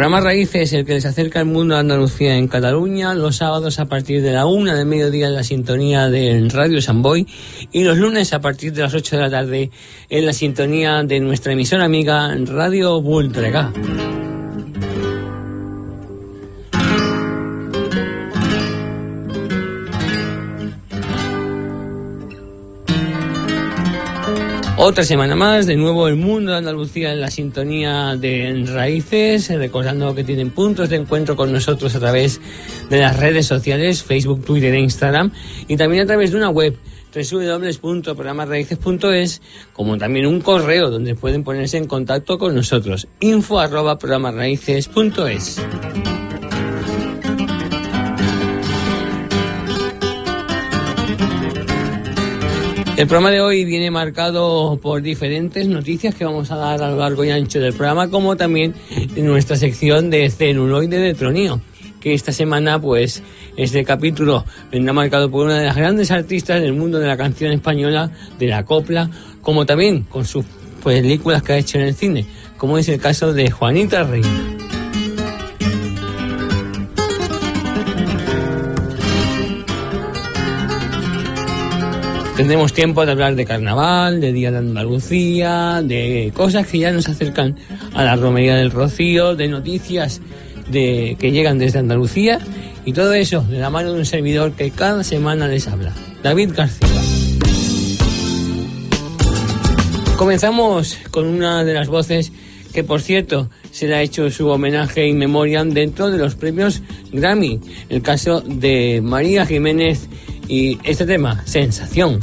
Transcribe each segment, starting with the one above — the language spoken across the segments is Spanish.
programa Raíces, el que les acerca el mundo a Andalucía en Cataluña, los sábados a partir de la una de mediodía en la sintonía de Radio Samboy y los lunes a partir de las 8 de la tarde en la sintonía de nuestra emisora amiga Radio Bultrega. Otra semana más, de nuevo el mundo de Andalucía en la sintonía de Raíces, recordando que tienen puntos de encuentro con nosotros a través de las redes sociales, Facebook, Twitter e Instagram, y también a través de una web www.programarraíces.es, como también un correo donde pueden ponerse en contacto con nosotros, info arroba. El programa de hoy viene marcado por diferentes noticias que vamos a dar a lo largo y ancho del programa, como también en nuestra sección de celuloide de tronío, que esta semana, pues, este capítulo vendrá marcado por una de las grandes artistas del mundo de la canción española, de la copla, como también con sus películas que ha hecho en el cine, como es el caso de Juanita Reina. Tendremos tiempo de hablar de carnaval, de Día de Andalucía, de cosas que ya nos acercan a la romería del Rocío, de noticias de, que llegan desde Andalucía y todo eso de la mano de un servidor que cada semana les habla, David García. Comenzamos con una de las voces que por cierto se le ha hecho su homenaje y memoria dentro de los premios Grammy, el caso de María Jiménez y este tema, sensación.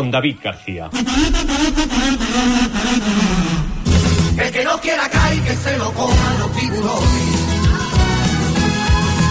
Con David García. El que no quiera caer que se lo coman los tiburones.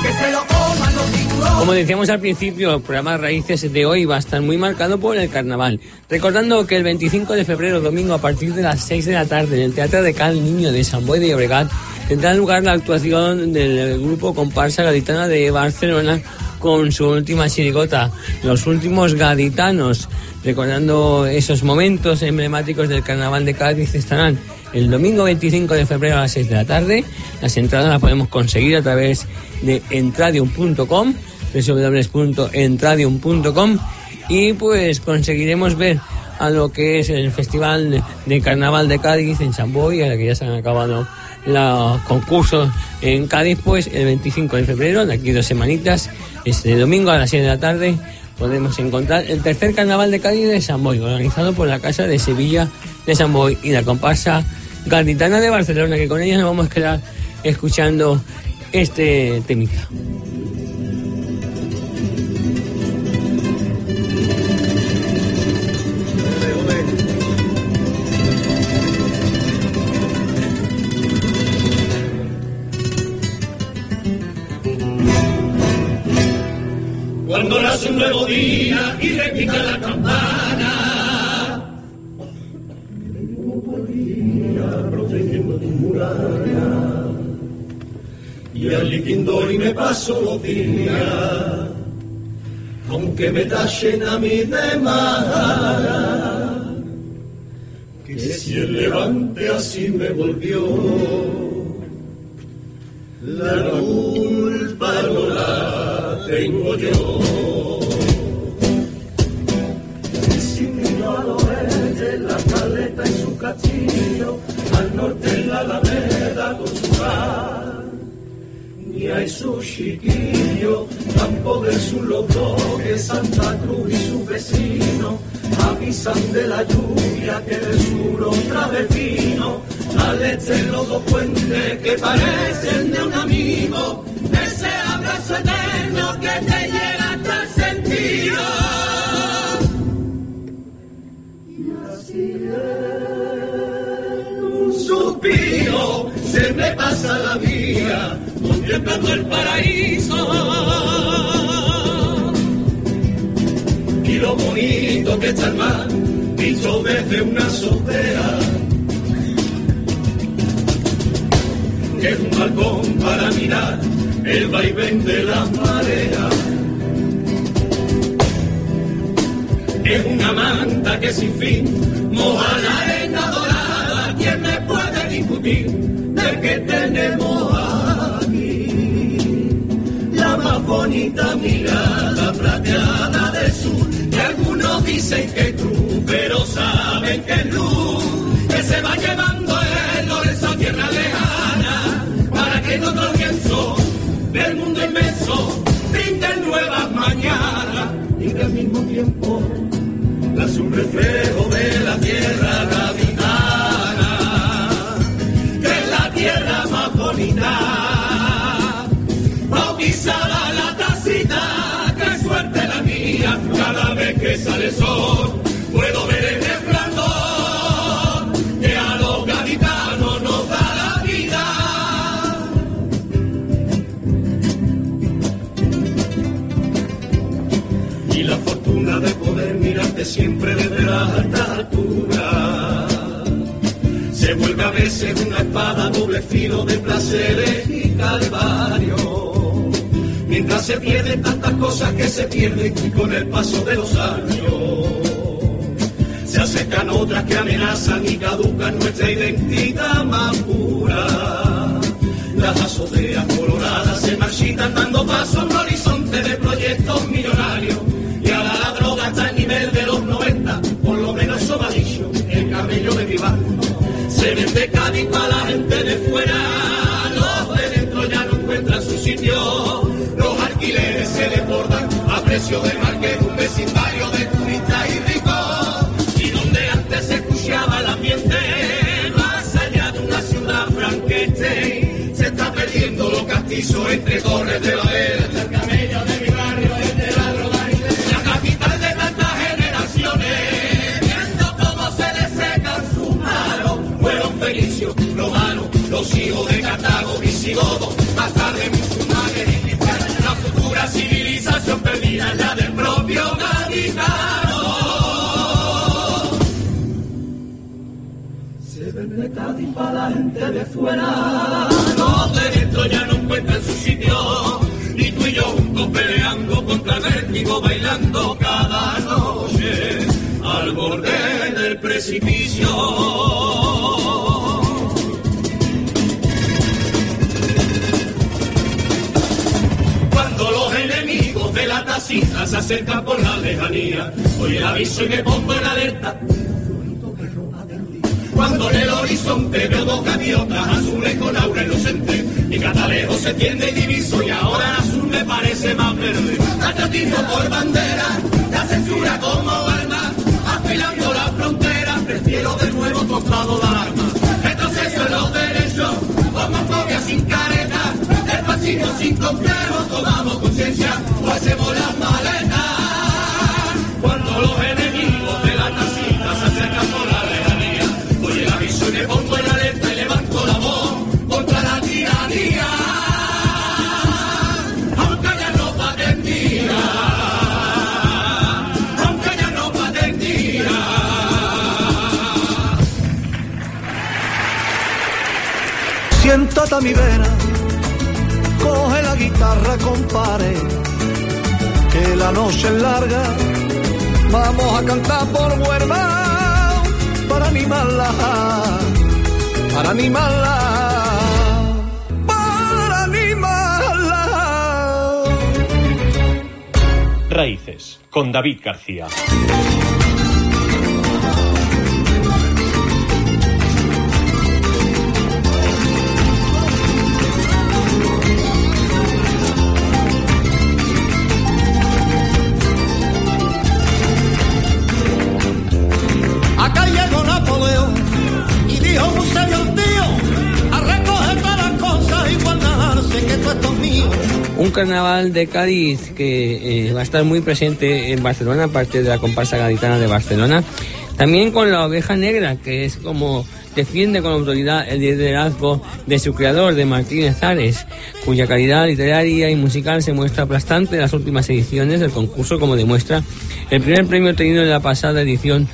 Que se lo coman los tiburones. Como decíamos al principio, el programa Raíces de hoy va a estar muy marcado por el carnaval. Recordando que el 25 de febrero, domingo, a partir de las 6 de la tarde, en el Teatro de Cal Niño de San Boy de Llobregat, tendrá lugar la actuación del grupo comparsa gaditana de Barcelona con su última chirigota, Los Últimos Gaditanos. Recordando esos momentos emblemáticos del carnaval de Cádiz, estarán el domingo 25 de febrero a las 6 de la tarde. Las entradas las podemos conseguir a través de entradium.com, www.entradium.com y pues conseguiremos ver a lo que es el Festival de Carnaval de Cádiz en San Boy, a la que ya se han acabado los concursos en Cádiz, pues el 25 de febrero, de aquí dos semanitas, este domingo a las 6 de la tarde, podemos encontrar el tercer carnaval de Cádiz de San Boy, organizado por la Casa de Sevilla de San Boy y la comparsa gaditana de Barcelona, que con ella nos vamos a quedar escuchando este temita. Cuando nace un nuevo día y repica la campana. protegiendo tu muralla. Y al liquindo y me paso los días, aunque me tachen a mí de mala, que si el levante así me volvió, la culpa no la tengo yo. Si miro al oeste la caleta y su castillo, al norte la alameda con su bar, ni hay su chiquillo, campo de su loco, que Santa Cruz y su vecino, avisan de la lluvia que del sur otra vez vino, al este los dos puentes que parecen pasa la vida contemplando el paraíso. Y lo bonito que está el mar visto desde una azotea. Es un balcón para mirar el vaivén de las mareas. Es una manta que sin fin moja la que tenemos aquí? La más bonita mirada plateada del sur. Que algunos dicen que cruz, pero saben que es luz. Que se va llevando el Lorenzo a tierra lejana. Para que en otro lienzo del mundo inmenso brinden nuevas mañanas. Y que al mismo tiempo es un reflejo de la tierra bautizada la tacita, qué suerte la mía, cada vez que sale sol, puedo ver el resplandor que a los gaditanos nos da la vida. Y la fortuna de poder mirarte siempre desde la veces una espada doble filo de placeres y calvario. Mientras se pierden tantas cosas que se pierden con el paso de los años. Se acercan otras que amenazan y caducan nuestra identidad más pura. Las azoteas coloradas se marchitan dando paso a un horizonte de proyectos millonarios. Y ahora la droga está a nivel de los 90, por lo menos eso el camello de mi barrio. Se vende Cádiz para la gente de fuera, los de dentro ya no encuentran su sitio. Los alquileres se desbordan a precio de marque de un vecindario de turistas y ricos. Y donde antes se escuchaba el ambiente, más allá de una ciudad franquete, se está perdiendo lo castizo entre torres de Babel. El Más tarde musulmanes. La futura civilización perdida la del propio gaditano. Se vende Cádiz para la gente de fuera. Los de dentro ya no encuentran su sitio. Y tú y yo juntos peleando contra el vértigo, bailando cada noche al borde del precipicio. Cuando los enemigos de la tacita se acercan por la lejanía, oye el aviso y me pongo en alerta. Cuando en el horizonte veo dos gaviotas azules con aura inocente, mi catalejo se tiende y diviso y ahora el azul me parece más verde. Patriotismo por bandera, la censura como arma, afilando la frontera, prefiero de nuevo tostado de alarma. Siéntate a mi coge la guitarra, compare, que la noche es larga, vamos a cantar por Huerva, para animarla, para animarla, para animarla. Raíces, con David García. Un carnaval de Cádiz que eh, va a estar muy presente en Barcelona, aparte de la comparsa gaditana de Barcelona. También con la oveja negra, que es como defiende con autoridad el liderazgo de su creador, de Martínez Ares, cuya calidad literaria y musical se muestra aplastante en las últimas ediciones del concurso, como demuestra el primer premio obtenido en la pasada edición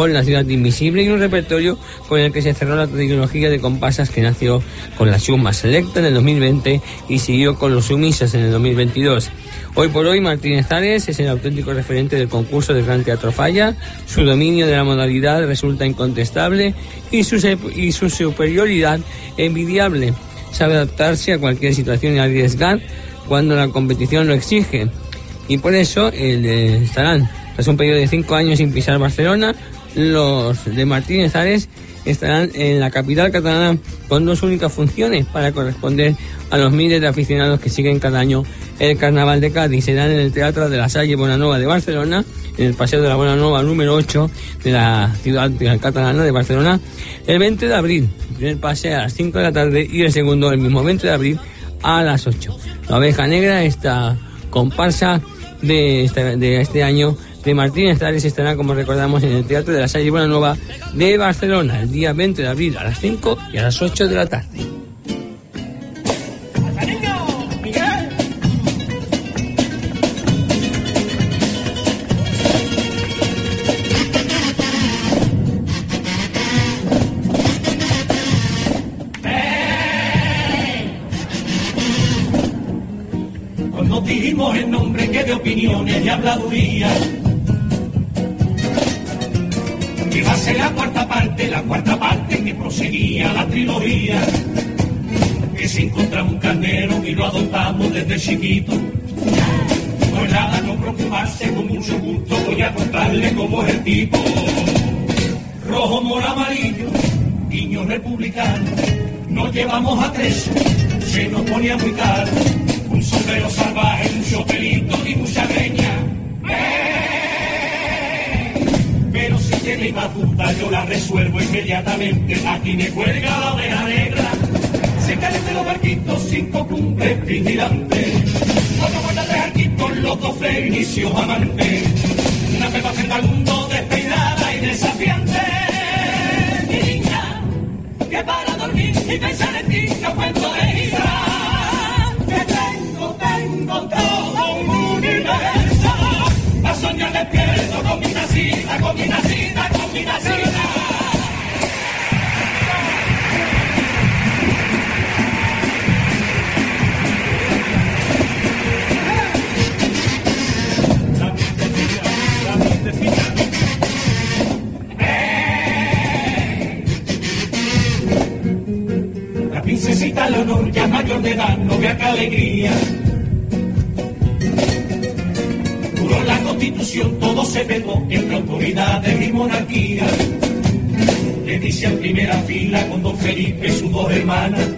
con La Ciudad Invisible y un repertorio con el que se cerró la trilogía de comparsas que nació con la Suma Selecta en el 2020 y siguió con los Sumisas en el 2022. Hoy por hoy Martínez Ares es el auténtico referente del concurso del Gran Teatro Falla, su dominio de la modalidad resulta incontestable y su, y su superioridad envidiable. Sabe adaptarse a cualquier situación y arriesgar cuando la competición lo exige. Y por eso el, eh, estarán, tras un periodo de cinco años sin pisar Barcelona, los de Martínez Ares estarán en la capital catalana con dos únicas funciones para corresponder a los miles de aficionados que siguen cada año el Carnaval de Cádiz. Serán en el Teatro de la Salle Bonanova de Barcelona, en el Paseo de la Bonanova número 8 de la ciudad catalana de Barcelona, el 20 de abril. El primer pase a las 5 de la tarde y el segundo el mismo 20 de abril a las 8. La oveja negra, esta comparsa de este, de este año de Martín Estares estará, como recordamos, en el Teatro de la Salle Nueva de Barcelona el día 20 de abril a las 5 y a las 8 de la tarde. Cuando dijimos el nombre que de opiniones y habladuría. Cuarta parte que proseguía la trilogía. Que si encontramos un carnero y lo adoptamos desde chiquito. No es nada no preocuparse, con mucho gusto voy a contarle cómo es el tipo. Rojo, mora, amarillo, niño republicano. Nos llevamos a tres, se nos ponía muy caro. Un sombrero salvaje, mucho pelito y mucha greña. Más duda yo la resuelvo inmediatamente. Aquí me cuelga la oveja negra. Se caen de los barquitos, cinco cumbres vigilantes. Cuatro cuerdas de arquitos, los dos fenicios amantes. Una pepa frente al mundo despeinada y desafiante. Niña, que para dormir y pensar en ti no cuento de ira. Que tengo, tengo todo un universo. A soñar despierto con mi nacida, con mi nacida, La princesita Leonor, ya mayor de edad, no vea qué alegría. Duró la constitución, todo se pegó entre autoridades y monarquía. Leticia en primera fila con don Felipe, sus dos hermanas.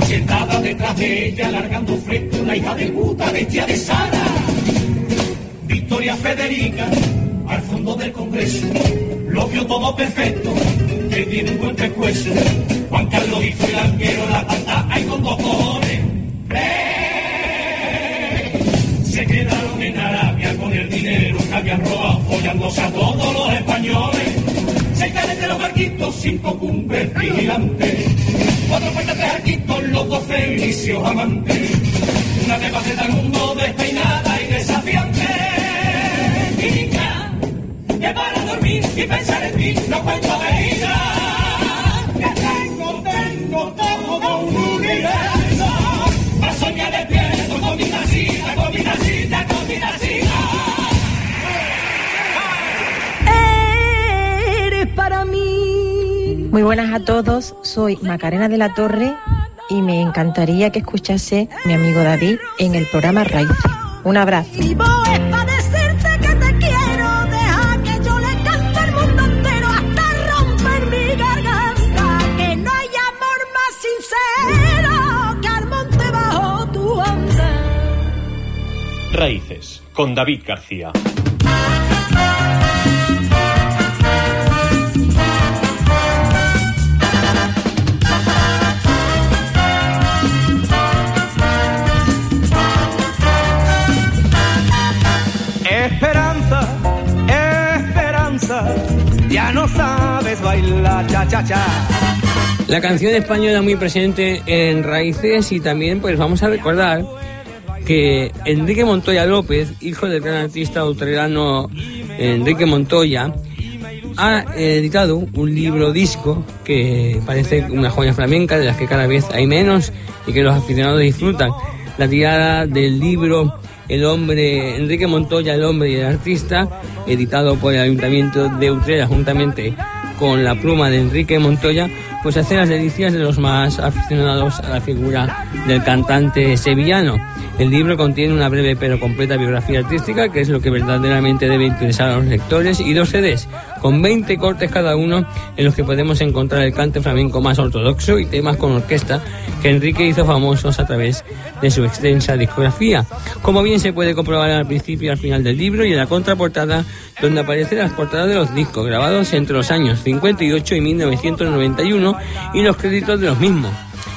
Y sentada detrás de ella, largando fresco, la hija de puta, bestia de Sara. Victoria Federica, al fondo del Congreso, lo vio todo perfecto, que tiene un buen pescuezo. Juan Carlos hizo el arquero la pata, hay con dos. ¡Eh! Se quedaron en Arabia con el dinero que habían robado, follándose a todos los españoles. Se caen de los barquitos, cinco cumbres vigilantes. Cuatro puertas de arquitos, los dos fenicios amantes. Una de al mundo despeinada y desafiante. Que para dormir y pensar en ti no cuento de ira. Que tengo, tengo un. Muy buenas a todos, soy Macarena de la Torre y me encantaría que escuchase mi amigo David en el programa Raíces. Un abrazo. Vivo es para decirte La canción española muy presente en Raíces y también pues vamos a recordar que Enrique Montoya López, hijo del gran artista australiano Enrique Montoya, ha editado un libro disco que parece una joya flamenca de las que cada vez hay menos y que los aficionados disfrutan. La tirada del libro El hombre, Enrique Montoya, el hombre y el artista, editado por el Ayuntamiento de Utrera juntamente con la pluma de Enrique Montoya, pues hace las delicias de los más aficionados a la figura del cantante sevillano. El libro contiene una breve pero completa biografía artística, que es lo que verdaderamente debe interesar a los lectores, y dos CDs, con 20 cortes cada uno, en los que podemos encontrar el cante flamenco más ortodoxo y temas con orquesta que Enrique hizo famosos a través de su extensa discografía. Como bien se puede comprobar al principio y al final del libro y en la contraportada, donde aparecen las portadas de los discos grabados entre los años 58 y 1991 y los créditos de los mismos.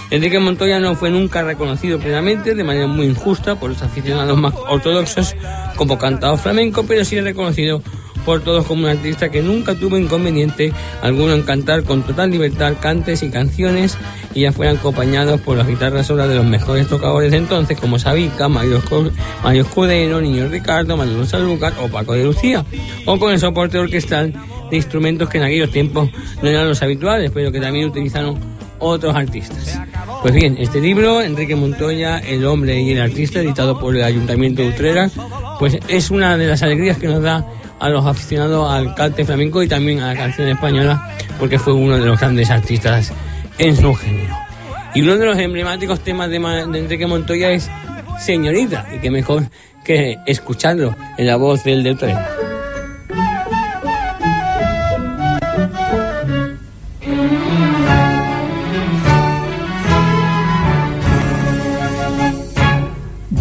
Enrique Montoya no fue nunca reconocido plenamente, de manera muy injusta, por los aficionados más ortodoxos como cantador flamenco, pero sí reconocido por todos como un artista que nunca tuvo inconveniente alguno en cantar con total libertad cantes y canciones y ya fueran acompañados por las guitarras solas de los mejores tocadores de entonces como Sabica, Mario, Mario Escudero, Niño Ricardo, Manuel Sanlúcar o Paco de Lucía o con el soporte orquestal de instrumentos que en aquellos tiempos no eran los habituales pero que también utilizaron otros artistas. Pues bien, este libro, Enrique Montoya, El hombre y el artista, editado por el Ayuntamiento de Utrera, pues es una de las alegrías que nos da a los aficionados al cante flamenco y también a la canción española, porque fue uno de los grandes artistas en su género. Y uno de los emblemáticos temas de, de Enrique Montoya es Señorita, y qué mejor que escucharlo en la voz del de Utrera.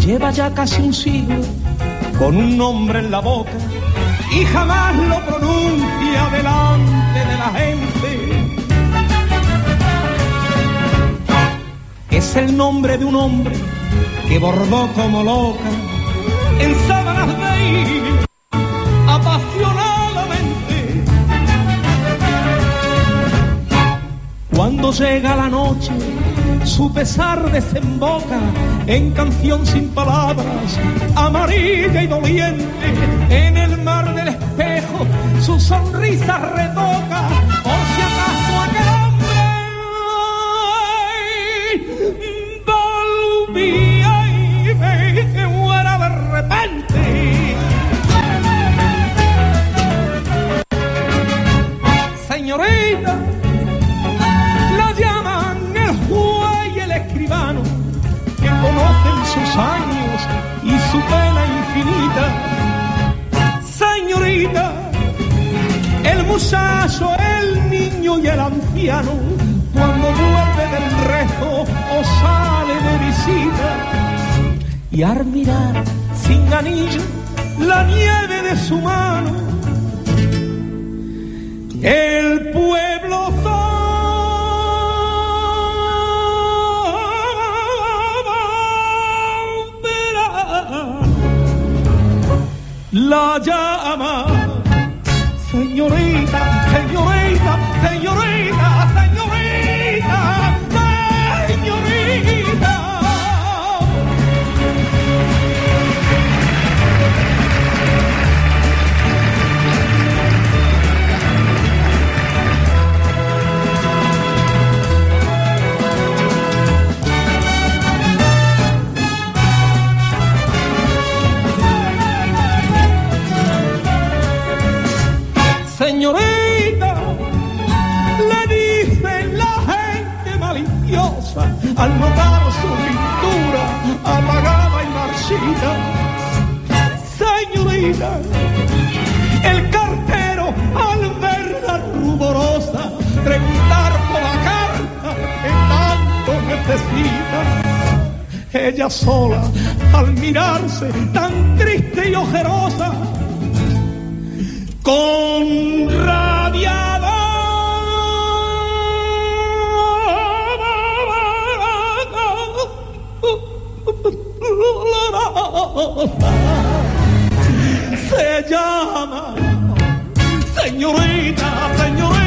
Lleva ya casi un siglo con un nombre en la boca y jamás lo pronuncia delante de la gente. Es el nombre de un hombre que bordó como loca en sábanas de hilo apasionadamente. Cuando llega la noche, su pesar desemboca en canción sin palabras, amarilla y doliente. En el mar del espejo, su sonrisa retoca, muchacho, el niño y el anciano, cuando vuelve del rezo o sale de visita, y al mirar sin anillo la nieve de su mano, el pueblo la llama. Señorita, señorita, señorita, al notar su pintura apagada y marchita. Señorita, el cartero al verla ruborosa preguntar por la carta que tanto necesita. Ella sola, al mirarse tan triste y ojerosa, con se llama señorita, señorita,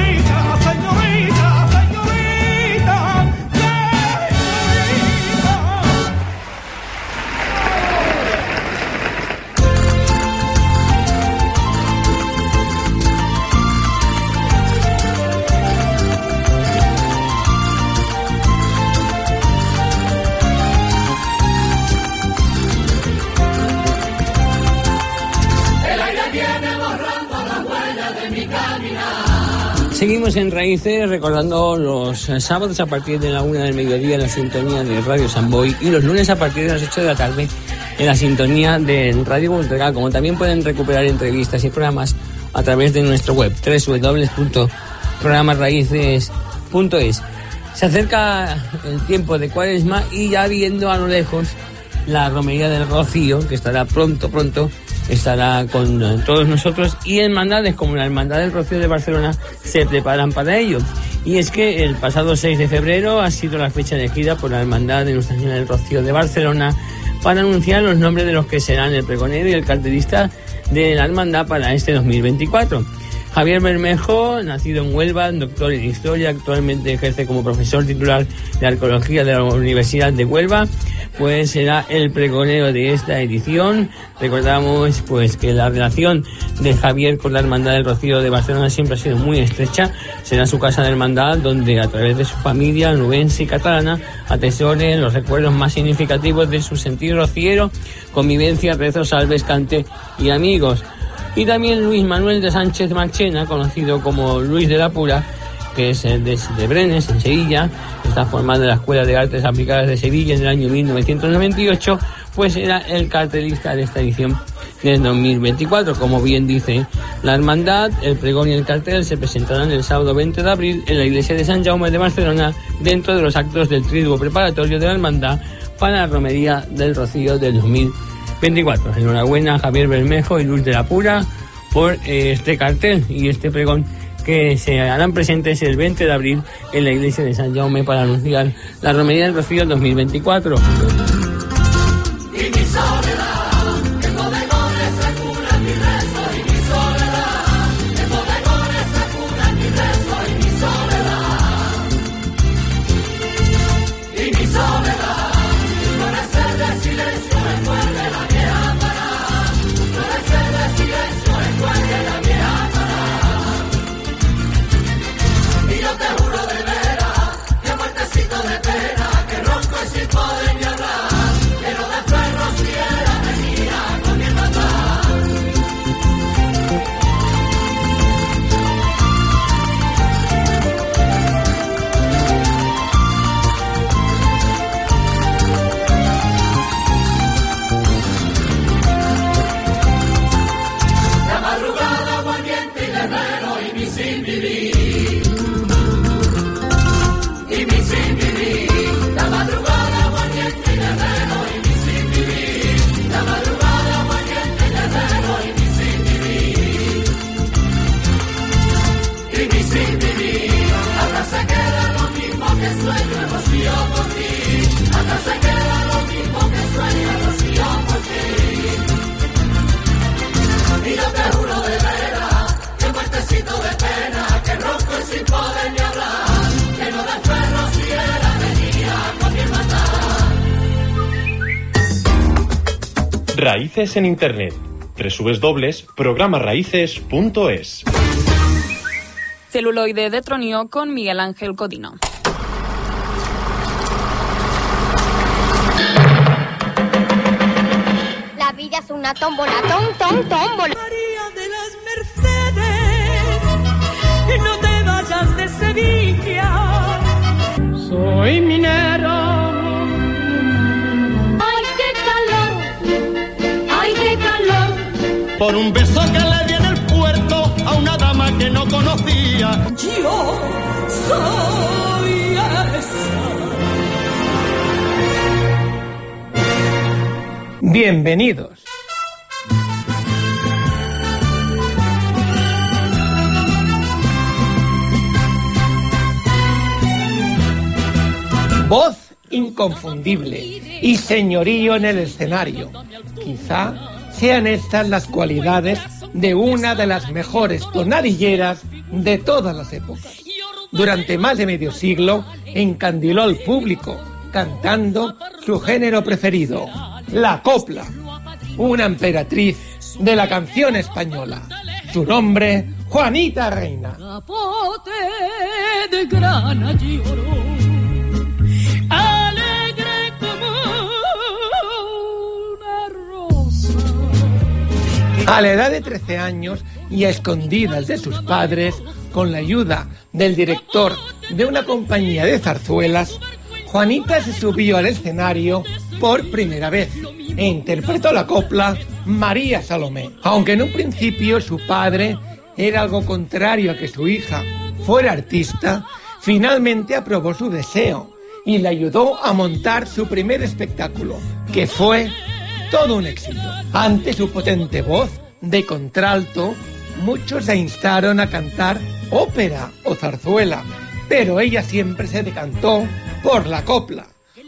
Seguimos en Raíces recordando los eh, sábados a partir de la una del mediodía en la sintonía de Radio Samboy y los lunes a partir de las 8 de la tarde en la sintonía de Radio Volterga, como también pueden recuperar entrevistas y programas a través de nuestra web www.programasraíces.es. Se acerca el tiempo de Cuaresma y ya viendo a lo lejos la romería del Rocío, que estará pronto, pronto, estará con todos nosotros y hermandades como la Hermandad del Rocío de Barcelona se preparan para ello. Y es que el pasado 6 de febrero ha sido la fecha elegida por la Hermandad de Nuestra Señora del Rocío de Barcelona para anunciar los nombres de los que serán el pregonero y el cartelista de la hermandad para este 2024. Javier Bermejo, nacido en Huelva, doctor en historia, actualmente ejerce como profesor titular de arqueología de la Universidad de Huelva, pues será el pregonero de esta edición. Recordamos pues que la relación de Javier con la Hermandad del Rocío de Barcelona siempre ha sido muy estrecha. Será su casa de hermandad donde a través de su familia nubense y catalana atesore los recuerdos más significativos de su sentido rociero, convivencia, rezos, salves, cante y amigos. Y también Luis Manuel de Sánchez Marchena, conocido como Luis de la Pura, que es de, de Brenes, en Sevilla, está formado en la Escuela de Artes Aplicadas de Sevilla en el año 1998, pues era el cartelista de esta edición del 2024. Como bien dice la hermandad, el pregón y el cartel se presentarán el sábado 20 de abril en la iglesia de San Jaume de Barcelona dentro de los actos del triduo preparatorio de la hermandad para la romería del Rocío del 2024. Enhorabuena a Javier Bermejo y Luz de la Pura por eh, este cartel y este pregón que se harán presentes el 20 de abril en la iglesia de San Jaume para anunciar la romería del Rocío 2024. Raíces en Internet. www.programaraíces.es Celuloide de Tronio con Miguel Ángel Codino. La vida es una tómbola, tom, tom, tómbola. María de las Mercedes, no te vayas de Sevilla. Soy minero. Por un beso que le di en el puerto a una dama que no conocía. Yo soy esa. Bienvenidos. Voz inconfundible y señorío en el escenario. Quizá sean estas las cualidades de una de las mejores tonadilleras de todas las épocas. Durante más de medio siglo encandiló al público cantando su género preferido, la copla, una emperatriz de la canción española. Su nombre, Juanita Reina. A la edad de 13 años y a escondidas de sus padres, con la ayuda del director de una compañía de zarzuelas, Juanita se subió al escenario por primera vez e interpretó la copla María Salomé. Aunque en un principio su padre era algo contrario a que su hija fuera artista, finalmente aprobó su deseo y le ayudó a montar su primer espectáculo, que fue todo un éxito. Ante su potente voz de contralto, muchos se instaron a cantar ópera o zarzuela, pero ella siempre se decantó por la copla,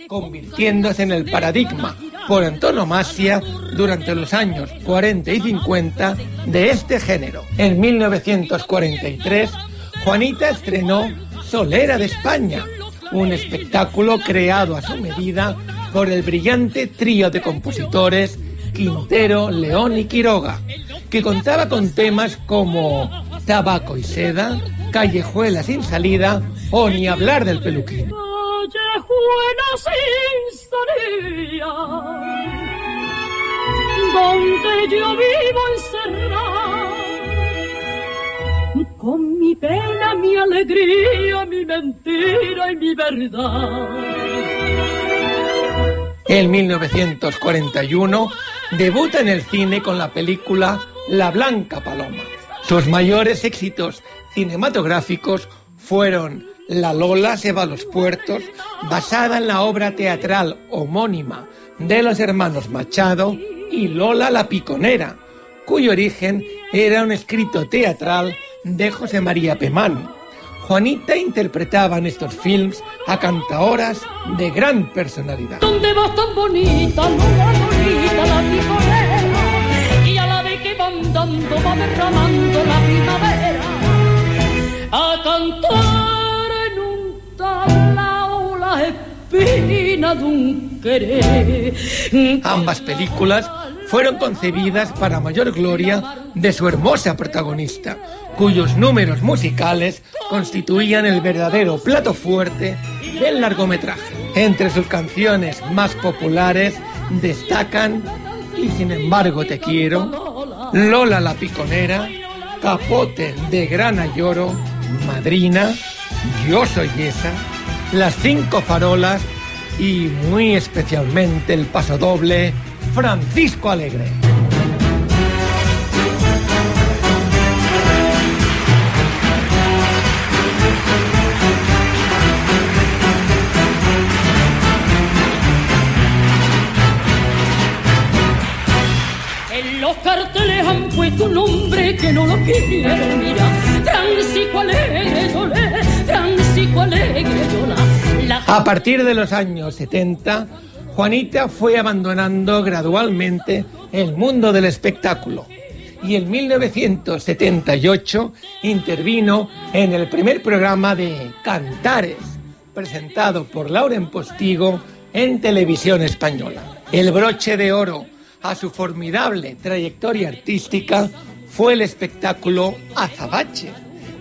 convirtiéndose en el paradigma por antonomasia durante los años 40 y 50 de este género. En 1943, Juanita estrenó Solera de España, un espectáculo creado a su medida por el brillante trío de compositores Quintero, León y Quiroga, que contaba con temas como Tabaco y Seda, Callejuela sin salida o ni hablar del peluquín. donde yo vivo encerrado con mi pena, mi alegría, mi mentira y mi verdad. En 1941 debuta en el cine con la película La Blanca Paloma. Sus mayores éxitos cinematográficos fueron La Lola se va a los puertos, basada en la obra teatral homónima de los hermanos Machado, y Lola la Piconera, cuyo origen era un escrito teatral de José María Pemán. Juanita interpretaba en estos films a cantaoras de gran personalidad. ¿Dónde vas tan bonita, Lola bonita, la piconera? Y a la vez que van dando, va derramando la primavera. A cantar en un tablao la espina de un querer. Ambas películas fueron concebidas para mayor gloria de su hermosa protagonista, cuyos números musicales constituían el verdadero plato fuerte del largometraje. Entre sus canciones más populares destacan Y sin embargo te quiero, Lola la piconera, Capote de Grana Lloro, Madrina, Yo soy esa, Las cinco farolas y muy especialmente el pasodoble Francisco Alegre. Carteles han puesto un nombre que no lo. Francisco Alegre, le, Francisco Alegre, A partir de los años 70, Juanita fue abandonando gradualmente el mundo del espectáculo y en 1978 intervino en el primer programa de Cantares, presentado por Lauren Postigo en televisión española. El broche de oro a su formidable trayectoria artística fue el espectáculo Azabache,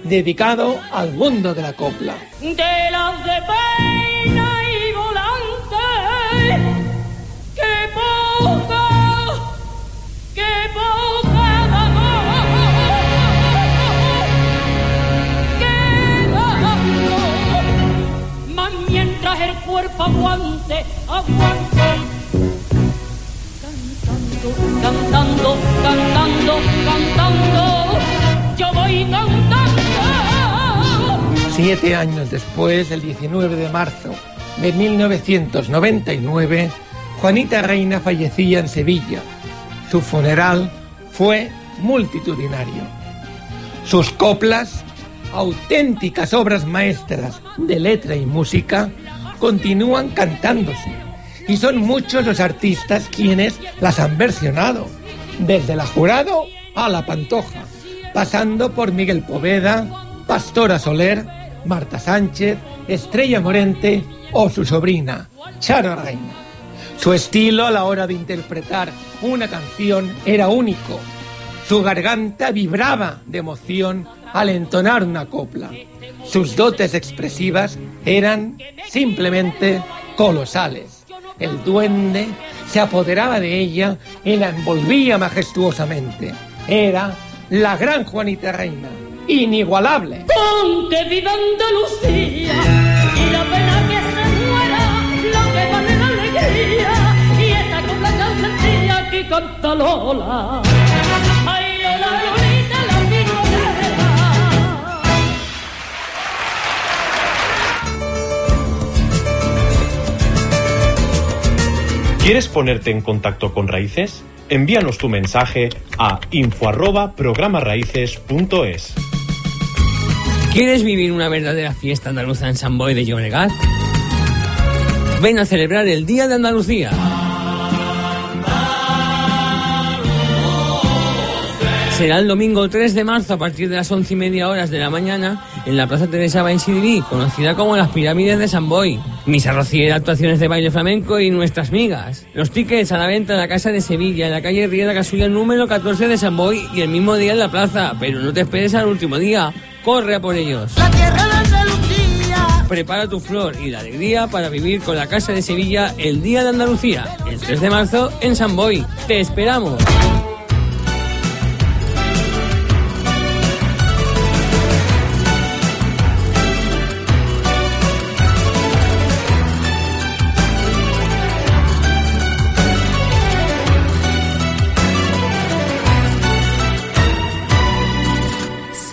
dedicado al mundo de la copla. de las de peina y volante. ¡Qué poca! ¡Qué poca mientras el cuerpo aguante, aguante. Siete años después, el 19 de marzo de 1999, Juanita Reina fallecía en Sevilla. Su funeral fue multitudinario. Sus coplas, auténticas obras maestras de letra y música, continúan cantándose. Y son muchos los artistas quienes las han versionado, desde la Jurado a la Pantoja, pasando por Miguel Poveda, Pastora Soler, Marta Sánchez, Estrella Morente o su sobrina, Charo Reina. Su estilo a la hora de interpretar una canción era único. Su garganta vibraba de emoción al entonar una copla. Sus dotes expresivas eran simplemente colosales. El duende se apoderaba de ella y la envolvía majestuosamente. Era la gran Juanita Reina, inigualable. Con que viva Andalucía y la pena que se muera, lo que vale la alegría y esta copla tan sencilla que canta Lola. Ay, Lola, Lolita, la piconera. ¿Quieres ponerte en contacto con Raíces? Envíanos tu mensaje a info arroba programaraíces.es. ¿Quieres vivir una verdadera fiesta andaluza en San Boy de Llobregat? Ven a celebrar el Día de Andalucía. Será el domingo 3 de marzo a partir de las 11 y media horas de la mañana en la Plaza Teresa Bainsidiví, conocida como las Pirámides de San Boy. Misa rociera, actuaciones de baile flamenco y nuestras migas. Los tickets a la venta en la Casa de Sevilla, en la calle Riera Casulla número 14 de San Boy y el mismo día en la plaza. Pero no te esperes al último día. Corre a por ellos. Prepara tu flor y la alegría para vivir con la Casa de Sevilla el Día de Andalucía, el 3 de marzo en San Boy. ¡Te esperamos!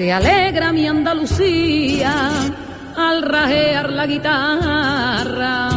Se alegra mi Andalucía al rajear la guitarra.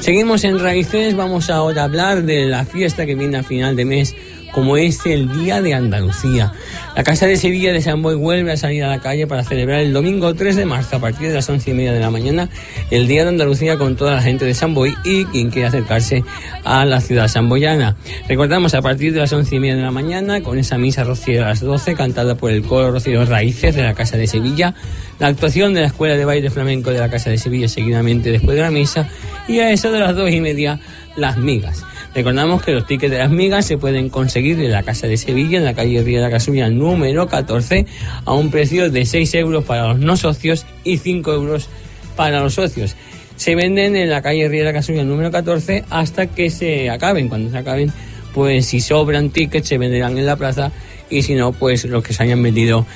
Seguimos en Raíces, vamos ahora a hablar de la fiesta que viene a final de mes, como es el Día de Andalucía. La Casa de Sevilla de San Boy vuelve a salir a la calle para celebrar el domingo 3 de marzo a partir de las once y media de la mañana el Día de Andalucía con toda la gente de San Boy y quien quiera acercarse a la ciudad samboyana. Recordamos a partir de las once y media de la mañana con esa misa rociera a las 12 cantada por el coro Rocío Raíces de la Casa de Sevilla, la actuación de la Escuela de Baile Flamenco de la Casa de Sevilla seguidamente después de la misa y a eso de las dos y media las migas. Recordamos que los tickets de las migas se pueden conseguir en la Casa de Sevilla, en la calle Ría de la Casulla número 14, a un precio de 6 euros para los no socios y 5 euros para los socios. Se venden en la calle Ría de la Casulla número 14 hasta que se acaben. Cuando se acaben, pues si sobran tickets se venderán en la plaza y si no, pues los que se hayan vendido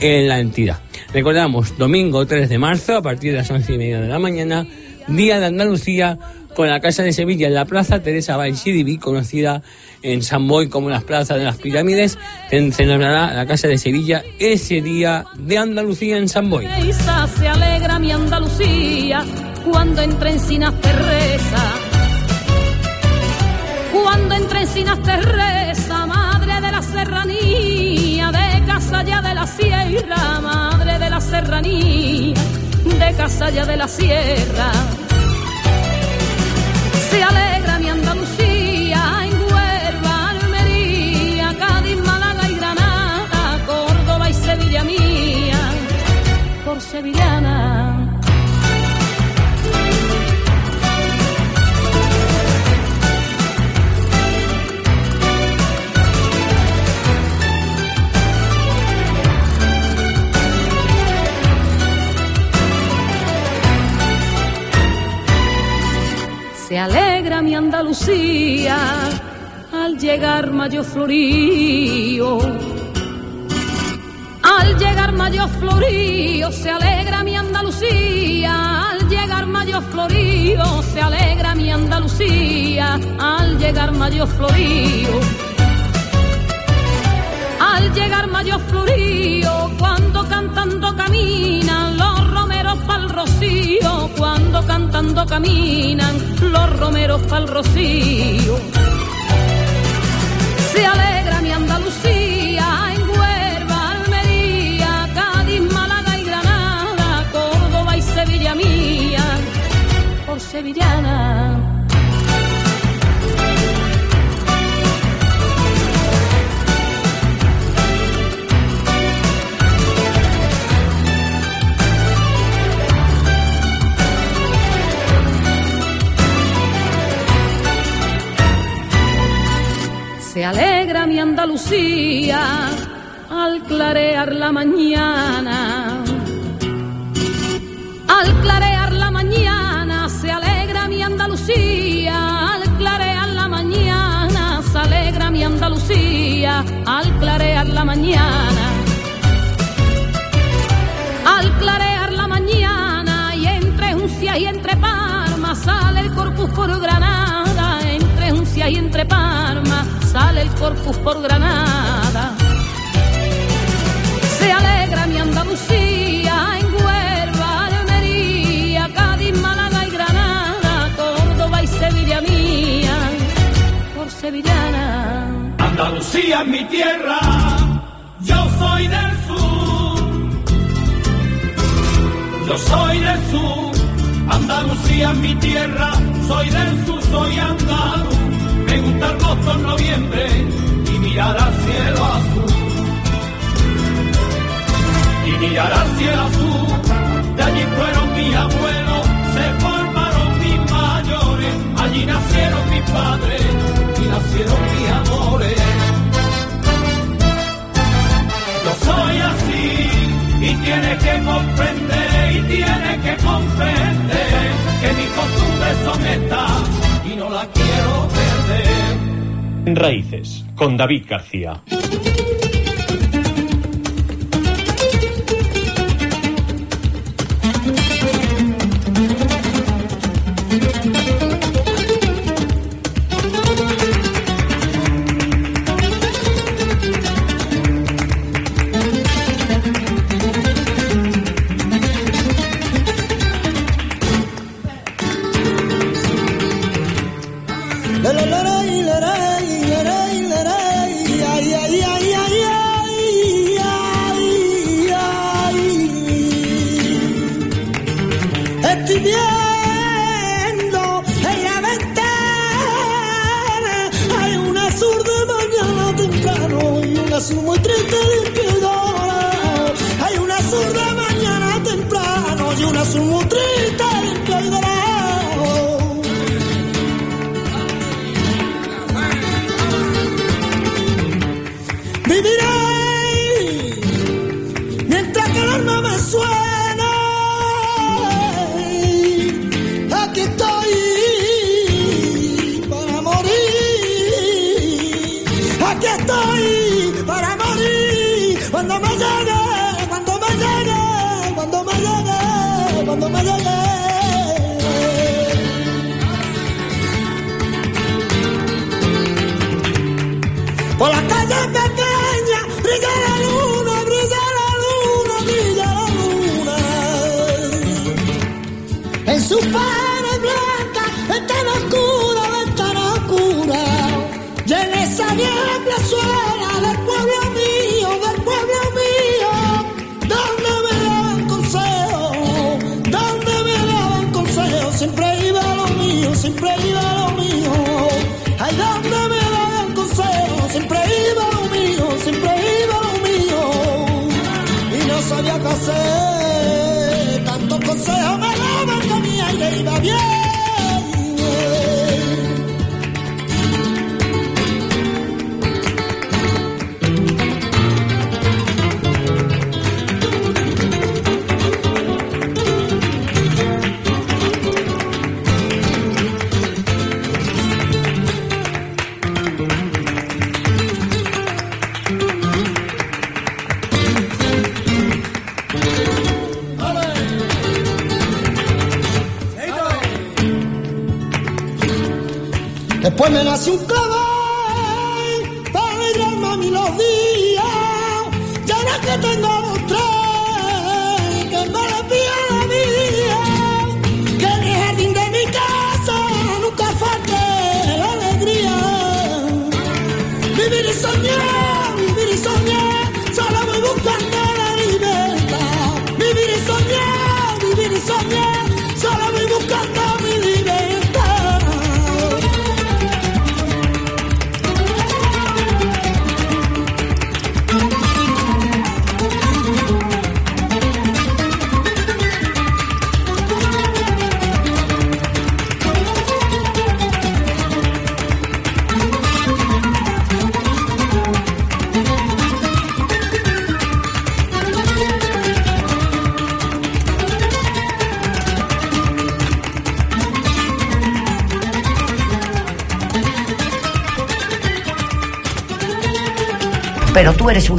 en la entidad. Recordamos, domingo 3 de marzo a partir de las 11 y media de la mañana, Día de Andalucía con la Casa de Sevilla en la Plaza Teresa Baixidibí, conocida en San Boy como las plazas de las pirámides, se celebrará la Casa de Sevilla ese día de Andalucía en San Boy. Se alegra mi Andalucía cuando entra en Sinas Teresa. Cuando entra en Sinas Teresa, madre de la serranía, de Casalla de la Sierra, madre de la serranía, de Casalla de la Sierra. Se alegra mi Andalucía en Huelva, Almería, Cádiz, Málaga y Granada, Córdoba y Sevilla mía, por sevillana. Se alegra Andalucía al llegar mayo florío. Al llegar mayo florío se alegra mi Andalucía. Al llegar mayo florío se alegra mi Andalucía. Al llegar mayo florío. Al llegar mayo florío cuando cantando caminan los pa'l rocío. Cuando cantando caminan los romeros pa'l rocío. Se alegra mi Andalucía en Huelva, Almería, Cádiz, Málaga y Granada, Córdoba y Sevilla mía, por sevillana. Mi Andalucía al clarear la mañana. Al clarear la mañana se alegra mi Andalucía. Al clarear la mañana se alegra mi Andalucía. Al clarear la mañana. Al clarear la mañana y entre Uncia y entre Parma sale el Corpus por Granada. Y entre Parma sale el Corpus por Granada. Se alegra mi Andalucía en Huelva, Almería, Cádiz, Málaga y Granada, Córdoba y Sevilla mía, por sevillana. Andalucía es mi tierra, yo soy del sur. Yo soy del sur, Andalucía es mi tierra, soy del sur, soy andaluz. El agosto, en noviembre y mirar al cielo azul. Y mirar al cielo azul, de allí fueron mis abuelos, se formaron mis mayores, allí nacieron mis padres y nacieron mis amores. Yo soy así y tiene que comprender y tiene que comprender que mis costumbres son estas y no la quiero Raíces, con David García.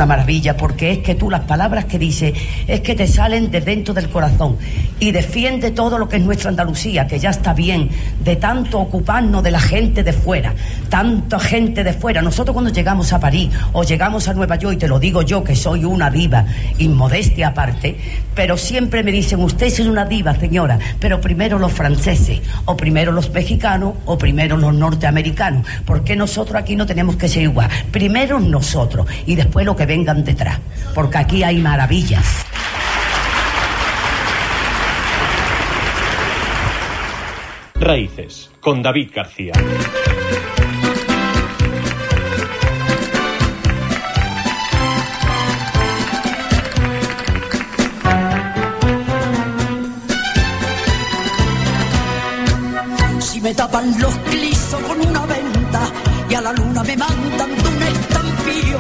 Maravilla porque es que tú las palabras que dices es que te salen de dentro del corazón y defiende todo lo que es nuestra Andalucía, que ya está bien de tanto ocuparnos de la gente de fuera, tanta gente de fuera. Nosotros cuando llegamos a París o llegamos a Nueva York, y te lo digo yo que soy una diva, inmodestia aparte, pero siempre me dicen, usted es una diva, señora, pero primero los franceses, o primero los mexicanos, o primero los norteamericanos. porque nosotros aquí no tenemos que ser igual? Primero nosotros y después lo que vengan detrás, porque aquí hay maravillas. Raíces, con David García. Si me tapan los clisos con una venda y a la luna me mandan un estampío,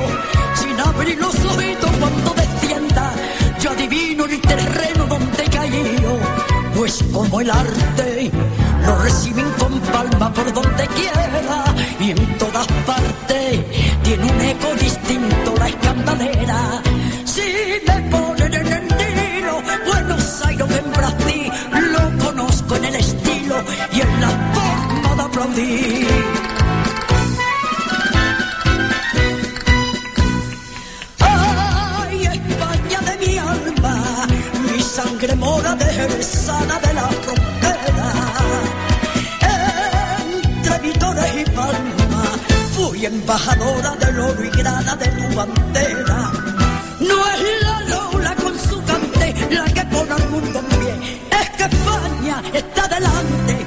sin abrir los ojitos cuando descienda, yo adivino el terreno donde caído, pues como el arte lo reciben con palma por donde quiera y en todas partes tiene un eco distinto la escandalera. Si me ponen en el Nilo, Buenos Aires en Brasil, lo conozco en el estilo y en la forma de aplaudir. Ay, España de mi alma, mi sangre mora de sana de la frontera. Y Palma, fui embajadora del oro y grana de tu bandera. No es la Lola con su cante la que pone al mundo en pie, es que España está delante,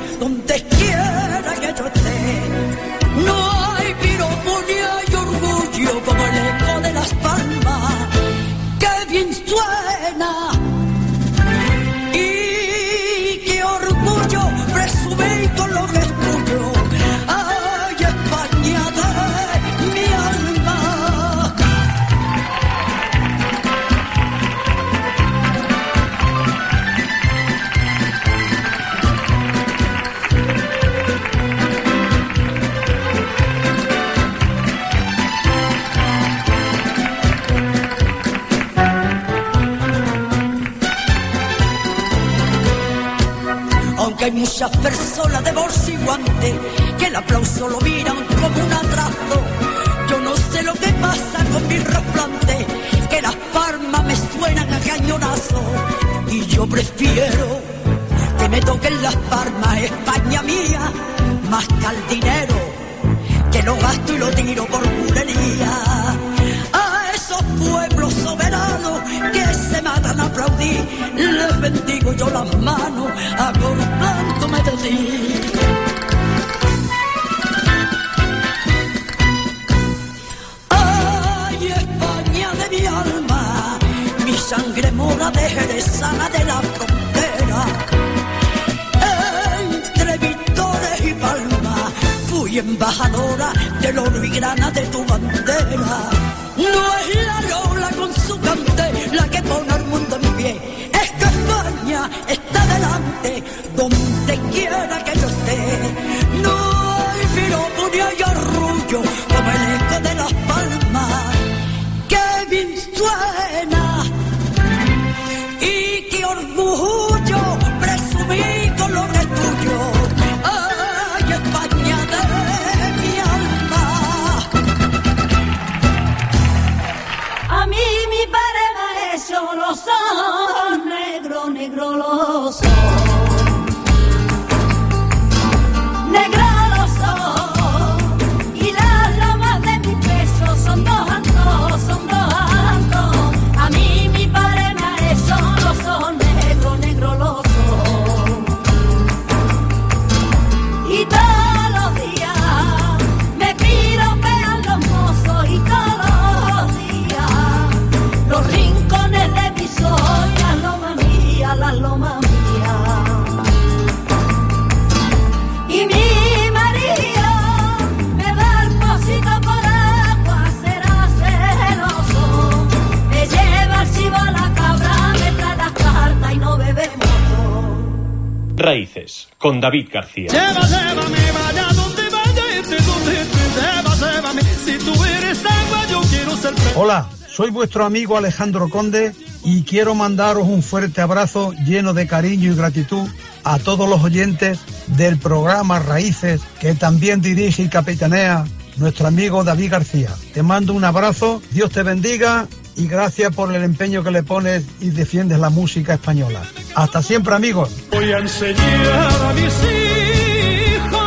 con David García. Lleva, llévame, vaya donde vaya, este donde esté, lleva, llévame. Si tú eres agua, yo quiero ser pez. Hola, soy vuestro amigo Alejandro Conde y quiero mandaros un fuerte abrazo lleno de cariño y gratitud a todos los oyentes del programa Raíces que también dirige y capitanea nuestro amigo David García. Te mando un abrazo, Dios te bendiga y gracias por el empeño que le pones y defiendes la música española. Hasta siempre, amigos. Voy a enseñar a mis hijos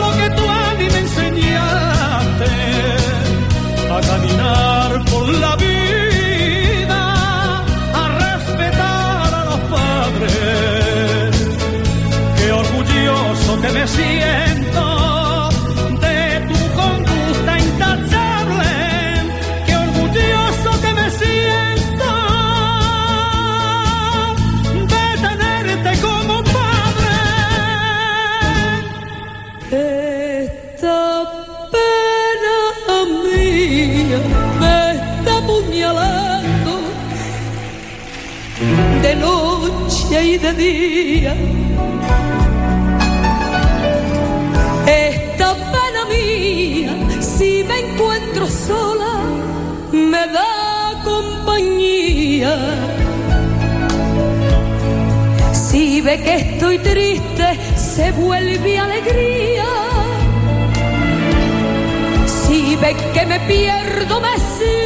lo que tú a mí me enseñaste a caminar por la vida, a respetar a los padres. Qué orgulloso que me siento. triste se vuelve alegría. Si ve que me pierdo, me sigue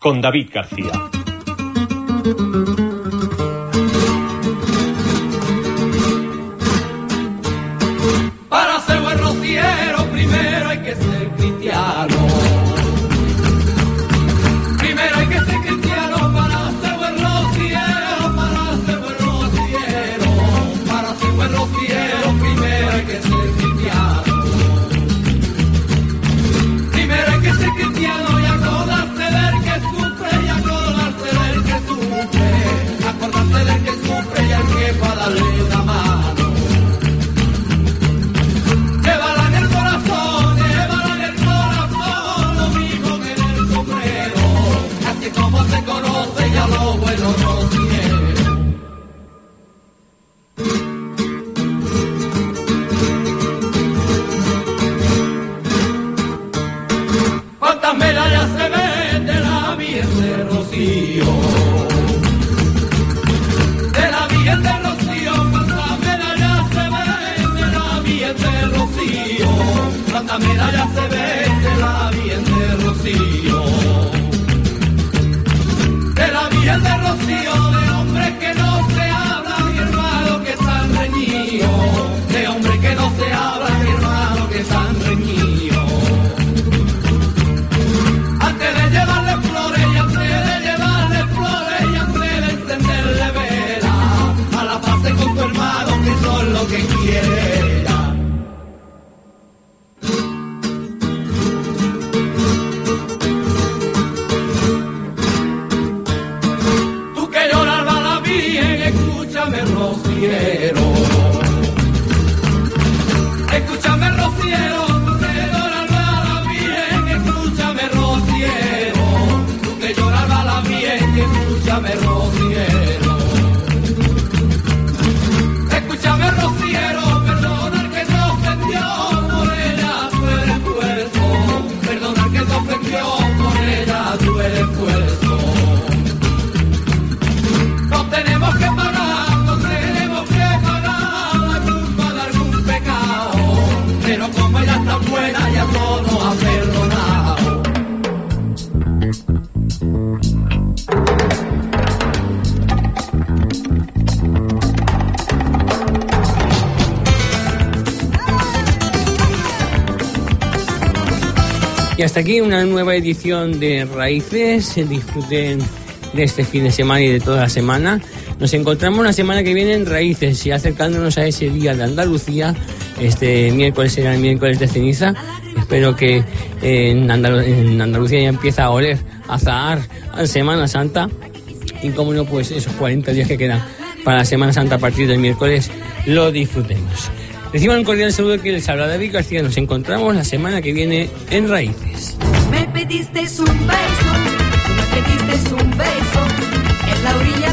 con David García. Y hasta aquí una nueva edición de Raíces. Disfruten de este fin de semana y de toda la semana. Nos encontramos la semana que viene en Raíces y acercándonos a ese día de Andalucía. Este miércoles será el miércoles de ceniza. Espero que eh, en, en Andalucía ya empieza a oler, a zahar a Semana Santa. Y como no, pues esos 40 días que quedan para la Semana Santa a partir del miércoles lo disfrutemos. Reciban un cordial saludo que les habla David García. Nos encontramos la semana que viene en Raíces. Me pediste un beso, me pediste un beso en la orilla.